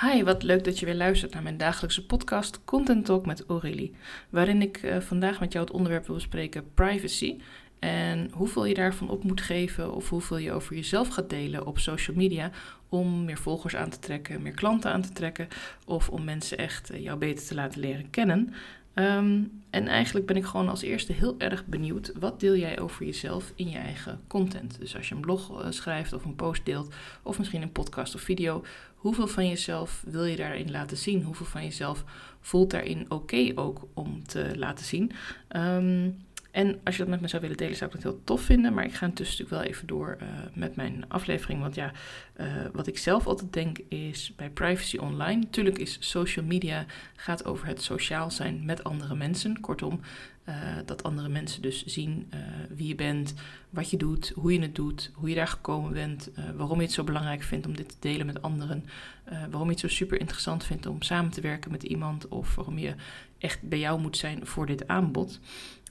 Hi, wat leuk dat je weer luistert naar mijn dagelijkse podcast Content Talk met Aurélie, waarin ik uh, vandaag met jou het onderwerp wil bespreken privacy en hoeveel je daarvan op moet geven of hoeveel je over jezelf gaat delen op social media om meer volgers aan te trekken, meer klanten aan te trekken of om mensen echt uh, jou beter te laten leren kennen. Um, en eigenlijk ben ik gewoon als eerste heel erg benieuwd, wat deel jij over jezelf in je eigen content? Dus als je een blog uh, schrijft of een post deelt, of misschien een podcast of video, hoeveel van jezelf wil je daarin laten zien? Hoeveel van jezelf voelt daarin oké ook om te laten zien? Um, en als je dat met me zou willen delen, zou ik dat heel tof vinden. Maar ik ga intussen natuurlijk wel even door uh, met mijn aflevering. Want ja, uh, wat ik zelf altijd denk is bij privacy online. Natuurlijk is social media gaat over het sociaal zijn met andere mensen. Kortom, uh, dat andere mensen dus zien wie je bent, wat je doet, hoe je het doet, hoe je daar gekomen bent, waarom je het zo belangrijk vindt om dit te delen met anderen, waarom je het zo super interessant vindt om samen te werken met iemand of waarom je echt bij jou moet zijn voor dit aanbod.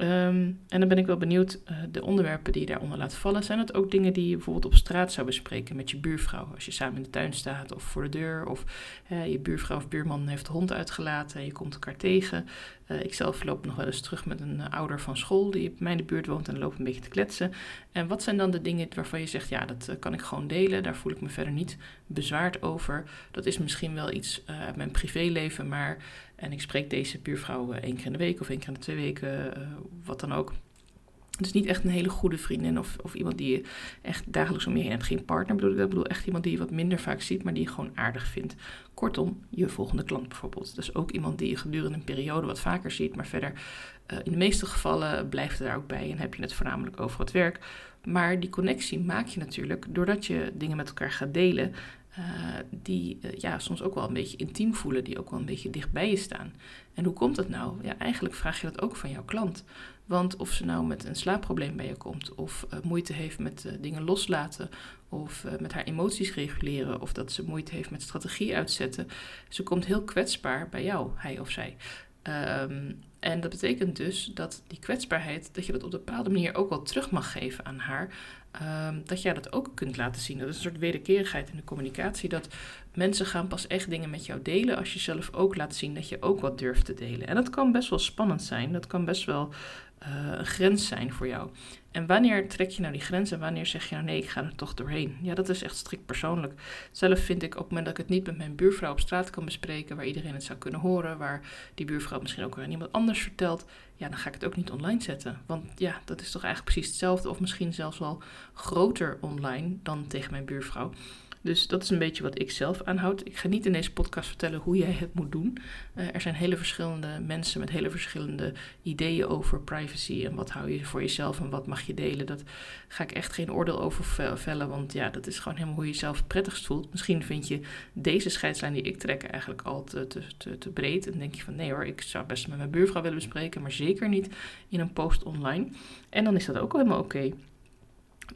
Um, en dan ben ik wel benieuwd, uh, de onderwerpen die je daaronder laat vallen, zijn het ook dingen die je bijvoorbeeld op straat zou bespreken met je buurvrouw? Als je samen in de tuin staat of voor de deur, of je buurvrouw of buurman heeft de hond uitgelaten en je komt elkaar tegen. Uh, ik zelf loop nog wel eens terug met een ouder van school die op mijn buurt woont en loopt een beetje te kletsen. En wat zijn dan de dingen waarvan je zegt, ja, dat kan ik gewoon delen, daar voel ik me verder niet bezwaard over. Dat is misschien wel iets uit mijn privéleven, maar en ik spreek deze buurvrouw één keer in de week of één keer in de twee weken, wat dan ook. Dus niet echt een hele goede vriendin of, of iemand die je echt dagelijks om je heen hebt. Geen partner bedoel ik dat. Bedoel echt iemand die je wat minder vaak ziet, maar die je gewoon aardig vindt. Kortom, je volgende klant bijvoorbeeld. Dus ook iemand die je gedurende een periode wat vaker ziet, maar verder uh, in de meeste gevallen blijft er daar ook bij en heb je het voornamelijk over het werk. Maar die connectie maak je natuurlijk doordat je dingen met elkaar gaat delen. Uh, die uh, ja, soms ook wel een beetje intiem voelen, die ook wel een beetje dicht bij je staan. En hoe komt dat nou? Ja, eigenlijk vraag je dat ook van jouw klant. Want of ze nou met een slaapprobleem bij je komt, of uh, moeite heeft met dingen loslaten, of met haar emoties reguleren, of dat ze moeite heeft met strategie uitzetten, ze komt heel kwetsbaar bij jou, hij of zij. Um, en dat betekent dus dat die kwetsbaarheid, dat je dat op een bepaalde manier ook wel terug mag geven aan haar. Um, dat jij dat ook kunt laten zien. Dat is een soort wederkerigheid in de communicatie. Dat mensen gaan pas echt dingen met jou delen als je zelf ook laat zien dat je ook wat durft te delen. En dat kan best wel spannend zijn. Dat kan best wel een grens zijn voor jou. En wanneer trek je nou die grens en wanneer zeg je nou nee, ik ga er toch doorheen? Ja, dat is echt strikt persoonlijk. Zelf vind ik op het moment dat ik het niet met mijn buurvrouw op straat kan bespreken, waar iedereen het zou kunnen horen, waar die buurvrouw misschien ook aan iemand anders vertelt, ja, dan ga ik het ook niet online zetten. Want ja, dat is toch eigenlijk precies hetzelfde of misschien zelfs wel groter online dan tegen mijn buurvrouw. Dus dat is een beetje wat ik zelf aanhoud. Ik ga niet in deze podcast vertellen hoe jij het moet doen. Uh, er zijn hele verschillende mensen met hele verschillende ideeën over privacy en wat hou je voor jezelf en wat mag je delen. Dat ga ik echt geen oordeel over vellen, want ja, dat is gewoon helemaal hoe je jezelf prettigst voelt. Misschien vind je deze scheidslijn die ik trek eigenlijk al te, te, te, breed en denk je van nee hoor, ik zou best met mijn buurvrouw willen bespreken, maar zeker niet in een post online. En dan is dat ook helemaal oké.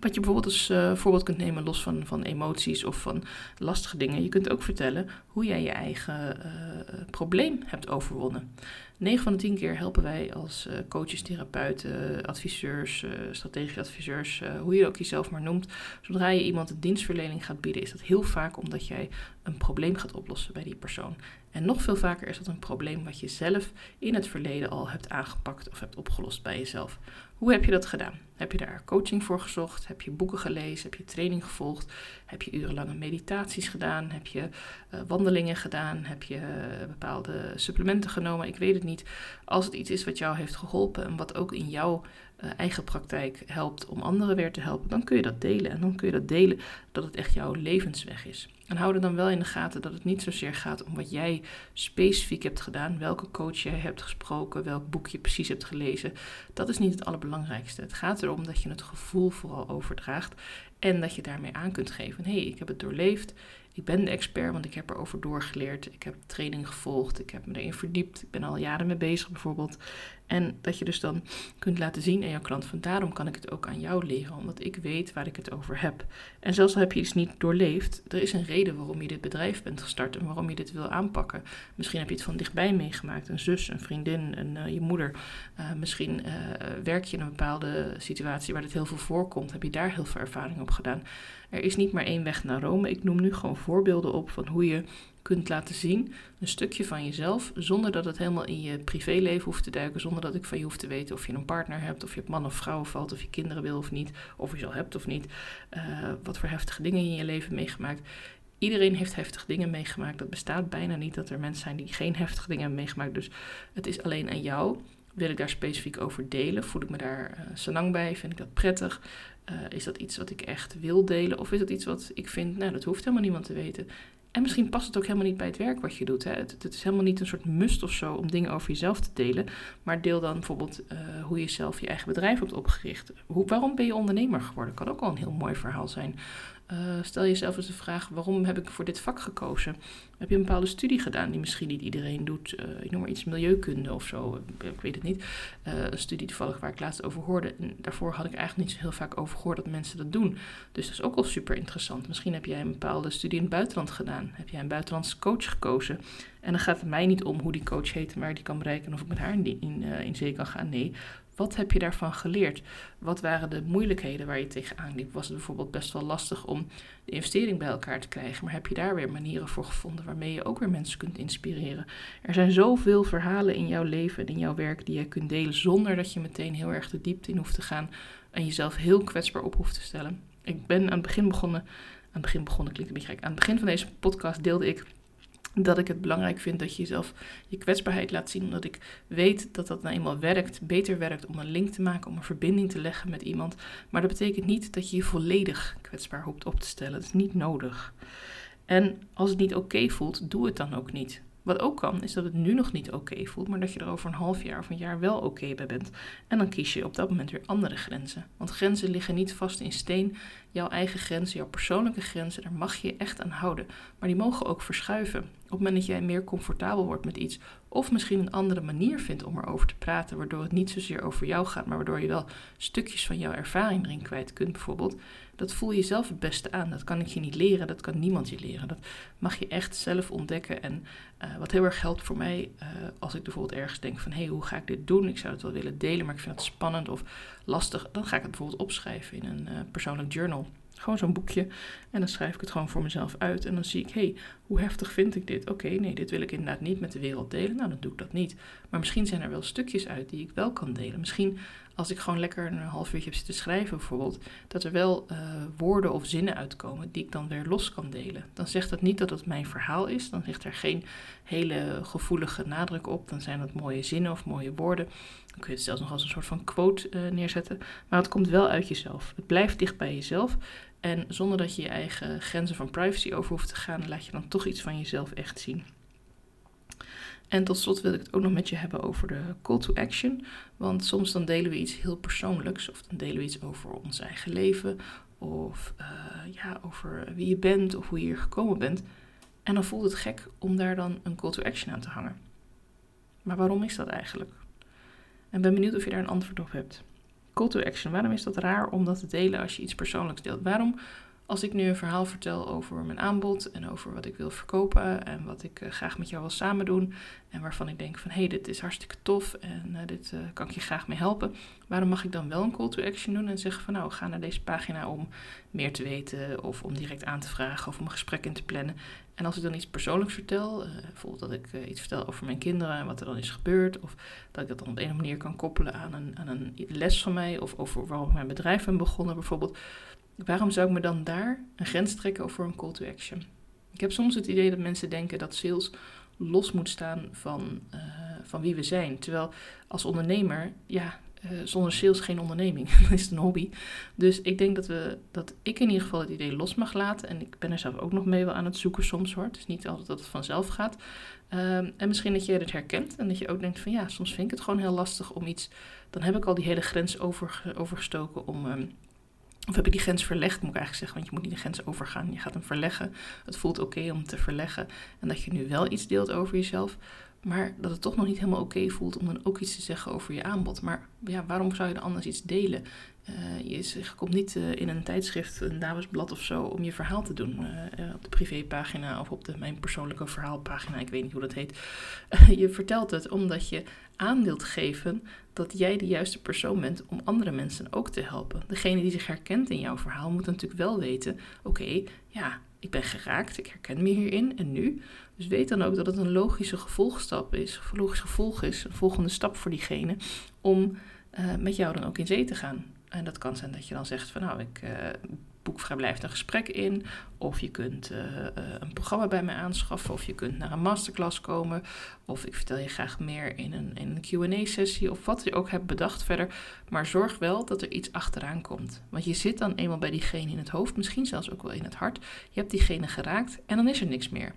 Wat je bijvoorbeeld als uh, voorbeeld kunt nemen, los van, van emoties of van lastige dingen. Je kunt ook vertellen hoe jij je eigen uh, probleem hebt overwonnen. 9 van de 10 keer helpen wij als uh, coaches, therapeuten, adviseurs, strategische adviseurs, hoe je ook jezelf maar noemt. Zodra je iemand een dienstverlening gaat bieden, is dat heel vaak omdat jij een probleem gaat oplossen bij die persoon. En nog veel vaker is dat een probleem wat je zelf in het verleden al hebt aangepakt of hebt opgelost bij jezelf. Hoe heb je dat gedaan? Heb je daar coaching voor gezocht? Heb je boeken gelezen? Heb je training gevolgd? Heb je urenlange meditaties gedaan? Heb je uh, wandelingen gedaan? Heb je uh, bepaalde supplementen genomen? Ik weet het niet. Als het iets is wat jou heeft geholpen en wat ook in jouw eigen praktijk helpt om anderen weer te helpen, dan kun je dat delen. En dan kun je dat delen dat het echt jouw levensweg is. En hou er dan wel in de gaten dat het niet zozeer gaat om wat jij specifiek hebt gedaan, welke coach jij hebt gesproken, welk boek je precies hebt gelezen. Dat is niet het allerbelangrijkste. Het gaat erom dat je het gevoel vooral overdraagt en dat je daarmee aan kunt geven: hé, hey, ik heb het doorleefd. Ik ben de expert, want ik heb erover doorgeleerd. Ik heb training gevolgd. Ik heb me erin verdiept. Ik ben al jaren mee bezig bijvoorbeeld. En dat je dus dan kunt laten zien aan jouw klant van daarom kan ik het ook aan jou leren, omdat ik weet waar ik het over heb. En zelfs al heb je iets niet doorleefd, er is een reden waarom je dit bedrijf bent gestart en waarom je dit wil aanpakken. Misschien heb je het van dichtbij meegemaakt, een zus, een vriendin, een, uh, je moeder. Uh, misschien uh, werk je in een bepaalde situatie waar dit heel veel voorkomt, heb je daar heel veel ervaring op gedaan. Er is niet maar één weg naar Rome. Ik noem nu gewoon voorbeelden op van hoe je kunt laten zien, een stukje van jezelf, zonder dat het helemaal in je privéleven hoeft te duiken, zonder dat ik van je hoef te weten of je een partner hebt, of je op man of vrouw valt, of je kinderen wil of niet, of je ze al hebt of niet, uh, wat voor heftige dingen je in je leven meegemaakt. Iedereen heeft heftige dingen meegemaakt. Dat bestaat bijna niet dat er mensen zijn die geen heftige dingen hebben meegemaakt. Dus het is alleen aan jou. Wil ik daar specifiek over delen? Voel ik me daar zo lang bij? Vind ik dat prettig? Uh, is dat iets wat ik echt wil delen? Of is dat iets wat ik vind, nou, dat hoeft helemaal niemand te weten. En misschien past het ook helemaal niet bij het werk wat je doet. Hè? Het, is helemaal niet een soort must of zo om dingen over jezelf te delen. Maar deel dan bijvoorbeeld uh, hoe je zelf je eigen bedrijf hebt opgericht. Hoe, waarom ben je ondernemer geworden? Kan ook wel een heel mooi verhaal zijn. Uh, stel jezelf eens de vraag: waarom heb ik voor dit vak gekozen? Heb je een bepaalde studie gedaan die misschien niet iedereen doet? Uh, ik noem maar iets milieukunde of zo, ik weet het niet. Een studie toevallig waar ik laatst over hoorde. En daarvoor had ik eigenlijk niet zo heel vaak over gehoord dat mensen dat doen. Dus dat is ook wel super interessant. Misschien heb jij een bepaalde studie in het buitenland gedaan. Heb jij een buitenlandse coach gekozen? En dan gaat het mij niet om hoe die coach heet en waar die kan bereiken en of ik met haar in, in, in zee kan gaan. Nee, wat heb je daarvan geleerd? Wat waren de moeilijkheden waar je tegenaan liep? Was het bijvoorbeeld best wel lastig om de investering bij elkaar te krijgen? Maar heb je daar weer manieren voor gevonden waarmee je ook weer mensen kunt inspireren? Er zijn zoveel verhalen in jouw leven en in jouw werk die je kunt delen zonder dat je meteen heel erg de diepte in hoeft te gaan en jezelf heel kwetsbaar op hoeft te stellen. Ik ben aan het begin begonnen, aan het begin begonnen klinkt een beetje gek, aan het begin van deze podcast deelde ik dat ik het belangrijk vind dat je jezelf je kwetsbaarheid laat zien. Omdat ik weet dat dat nou eenmaal werkt, beter werkt om een link te maken, om een verbinding te leggen met iemand. Maar dat betekent niet dat je je volledig kwetsbaar hoopt op te stellen. Dat is niet nodig. En als het niet oké voelt, doe het dan ook niet. Wat ook kan, is dat het nu nog niet oké voelt, maar dat je er over een half jaar of een jaar wel oké bij bent. En dan kies je op dat moment weer andere grenzen. Want grenzen liggen niet vast in steen. Jouw eigen grenzen, jouw persoonlijke grenzen, daar mag je echt aan houden. Maar die mogen ook verschuiven. Op het moment dat jij meer comfortabel wordt met iets, of misschien een andere manier vindt om erover te praten, waardoor het niet zozeer over jou gaat, maar waardoor je wel stukjes van jouw ervaring erin kwijt kunt, bijvoorbeeld, dat voel je zelf het beste aan. Dat kan ik je niet leren, dat kan niemand je leren. Dat mag je echt zelf ontdekken. En uh, wat heel erg helpt voor mij, uh, als ik bijvoorbeeld ergens denk van hé, hey, hoe ga ik dit doen? Ik zou het wel willen delen, maar ik vind het spannend of lastig. Dan ga ik het bijvoorbeeld opschrijven in een uh, persoonlijk journal. Gewoon zo'n boekje. En dan schrijf ik het gewoon voor mezelf uit. En dan zie ik, hé, hey, hoe heftig vind ik dit? Oké, nee, dit wil ik inderdaad niet met de wereld delen. Nou, dan doe ik dat niet. Maar misschien zijn er wel stukjes uit die ik wel kan delen. Misschien als ik gewoon lekker een half uurtje heb zitten schrijven bijvoorbeeld, dat er wel uh, woorden of zinnen uitkomen die ik dan weer los kan delen. Dan zegt dat niet dat het mijn verhaal is, dan ligt er geen hele gevoelige nadruk op, dan zijn het mooie zinnen of mooie woorden. Dan kun je het zelfs nog als een soort van quote uh, neerzetten, maar het komt wel uit jezelf. Het blijft dicht bij jezelf en zonder dat je je eigen grenzen van privacy over hoeft te gaan, laat je dan toch iets van jezelf echt zien. En tot slot wil ik het ook nog met je hebben over de call to action. Want soms dan delen we iets heel persoonlijks. Of dan delen we iets over ons eigen leven. Of uh, ja, over wie je bent of hoe je hier gekomen bent. En dan voelt het gek om daar dan een call to action aan te hangen. Maar waarom is dat eigenlijk? En ben benieuwd of je daar een antwoord op hebt. Call to action, waarom is dat raar om dat te delen als je iets persoonlijks deelt? Waarom als ik nu een verhaal vertel over mijn aanbod en over wat ik wil verkopen en wat ik uh, graag met jou wil samen doen en waarvan ik denk van hé, hey, dit is hartstikke tof en uh, dit uh, kan ik je graag mee helpen, waarom mag ik dan wel een call to action doen en zeggen van nou, ga naar deze pagina om meer te weten of om direct aan te vragen of om een gesprek in te plannen. En als ik dan iets persoonlijks vertel, bijvoorbeeld dat ik iets vertel over mijn kinderen en wat er dan is gebeurd, of dat ik dat dan op een manier kan koppelen aan een, aan een les van mij of over waarom ik mijn bedrijf ben begonnen bijvoorbeeld, waarom zou ik me dan daar een grens trekken over een call to action? Ik heb soms het idee dat mensen denken dat sales los moet staan van, uh, van wie we zijn. Terwijl als ondernemer, ja, uh, zonder sales geen onderneming. Dan is een hobby. Dus ik denk dat, we, dat ik in ieder geval het idee los mag laten. En ik ben er zelf ook nog mee wel aan het zoeken soms hoor. Het is niet altijd dat het vanzelf gaat. Um, en misschien dat jij het herkent en dat je ook denkt van ja, soms vind ik het gewoon heel lastig om iets... Dan heb ik al die hele grens over, overgestoken om... Um, of heb ik die grens verlegd, moet ik eigenlijk zeggen, want je moet niet de grens overgaan. Je gaat hem verleggen. Het voelt oké om te verleggen. En dat je nu wel iets deelt over jezelf. Maar dat het toch nog niet helemaal oké voelt om dan ook iets te zeggen over je aanbod. Maar ja, waarom zou je dan anders iets delen? Uh, je komt niet uh, in een tijdschrift, een damesblad of zo, om je verhaal te doen. Uh, op de privépagina of op de, mijn persoonlijke verhaalpagina, ik weet niet hoe dat heet. je vertelt het omdat je aan wilt geven dat jij de juiste persoon bent om andere mensen ook te helpen. Degene die zich herkent in jouw verhaal moet natuurlijk wel weten: oké, ja, ik ben geraakt, ik herken me hierin en nu. Dus weet dan ook dat het een logische gevolgstap is, een logisch gevolg is, een volgende stap voor diegene om uh, met jou dan ook in zee te gaan. En dat kan zijn dat je dan zegt van nou, ik uh, boek vrijblijvend een gesprek in. Of je kunt uh, een programma bij mij aanschaffen. Of je kunt naar een masterclass komen. Of ik vertel je graag meer in een, in een QA-sessie. Of wat je ook hebt bedacht verder. Maar zorg wel dat er iets achteraan komt. Want je zit dan eenmaal bij diegene in het hoofd. Misschien zelfs ook wel in het hart. Je hebt diegene geraakt en dan is er niks meer.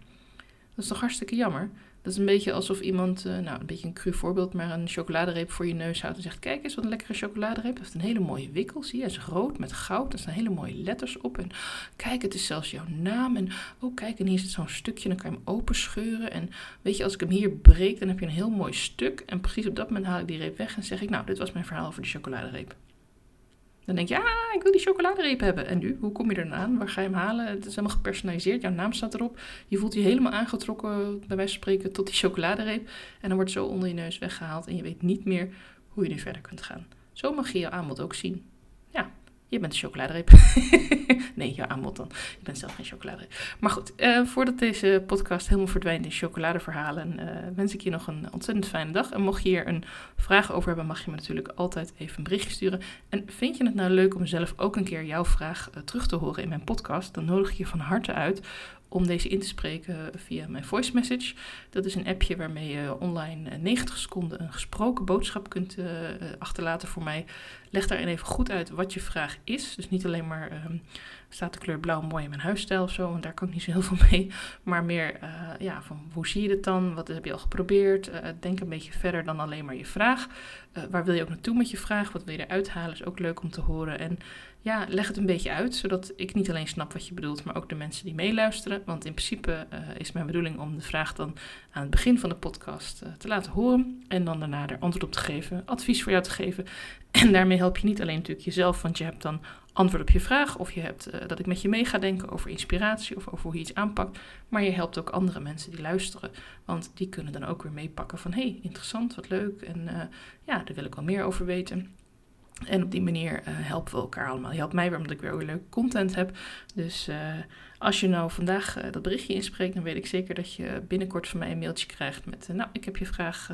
Dat is toch hartstikke jammer? Dat is een beetje alsof iemand, uh, nou een beetje een cru voorbeeld, maar een chocoladereep voor je neus houdt en zegt: Kijk eens wat een lekkere chocoladereep. Dat heeft een hele mooie wikkel, zie je. Hij is rood met goud. Er staan hele mooie letters op. En kijk, het is zelfs jouw naam. En oh, kijk, en hier zit zo'n stukje. Dan kan je hem openscheuren. En weet je, als ik hem hier breek, dan heb je een heel mooi stuk. En precies op dat moment haal ik die reep weg en zeg ik: Nou, dit was mijn verhaal over de chocoladereep. Dan denk je, ja, ik wil die chocoladereep hebben. En nu, hoe kom je eraan? Waar ga je hem halen? Het is helemaal gepersonaliseerd. Jouw naam staat erop. Je voelt je helemaal aangetrokken, bij wijze van spreken, tot die chocoladereep. En dan wordt zo onder je neus weggehaald. En je weet niet meer hoe je nu verder kunt gaan. Zo mag je je aanbod ook zien. Je bent een chocoladereep. nee, je aanbod dan. Je bent zelf geen chocoladereep. Maar goed, uh, voordat deze podcast helemaal verdwijnt in chocoladeverhalen, uh, wens ik je nog een ontzettend fijne dag. En mocht je hier een vraag over hebben, mag je me natuurlijk altijd even een berichtje sturen. En vind je het nou leuk om zelf ook een keer jouw vraag uh, terug te horen in mijn podcast, dan nodig ik je van harte uit om deze in te spreken via mijn voice message. Dat is een appje waarmee je online 90 seconden een gesproken boodschap kunt achterlaten voor mij. Leg daarin even goed uit wat je vraag is. Dus niet alleen maar um, staat de kleur blauw mooi in mijn huisstijl of zo, want daar kan ik niet zo heel veel mee. Maar meer uh, ja, van hoe zie je het dan? Wat heb je al geprobeerd? Uh, denk een beetje verder dan alleen maar je vraag. waar wil je ook naartoe met je vraag? Wat wil je eruit halen? Is ook leuk om te horen. En ja, leg het een beetje uit, zodat ik niet alleen snap wat je bedoelt, maar ook de mensen die meeluisteren. Want in principe is mijn bedoeling om de vraag dan aan het begin van de podcast te laten horen en dan daarna er antwoord op te geven, advies voor jou te geven. En daarmee help je niet alleen natuurlijk jezelf, want je hebt dan antwoord op je vraag of je hebt uh, dat ik met je mee ga denken over inspiratie of over hoe je iets aanpakt, maar je helpt ook andere mensen die luisteren, want die kunnen dan ook weer meepakken van hé, hey, interessant, wat leuk en ja, daar wil ik wel meer over weten. En op die manier uh, helpen we elkaar allemaal. Je helpt mij weer omdat ik weer leuke content heb. Dus uh, als je nou vandaag uh, dat berichtje inspreekt, dan weet ik zeker dat je binnenkort van mij een mailtje krijgt met... nou, ik heb je vraag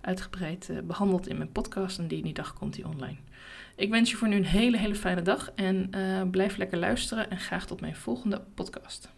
uitgebreid behandeld in mijn podcast en die, die dag komt die online. Ik wens je voor nu een hele, hele fijne dag en blijf lekker luisteren en graag tot mijn volgende podcast.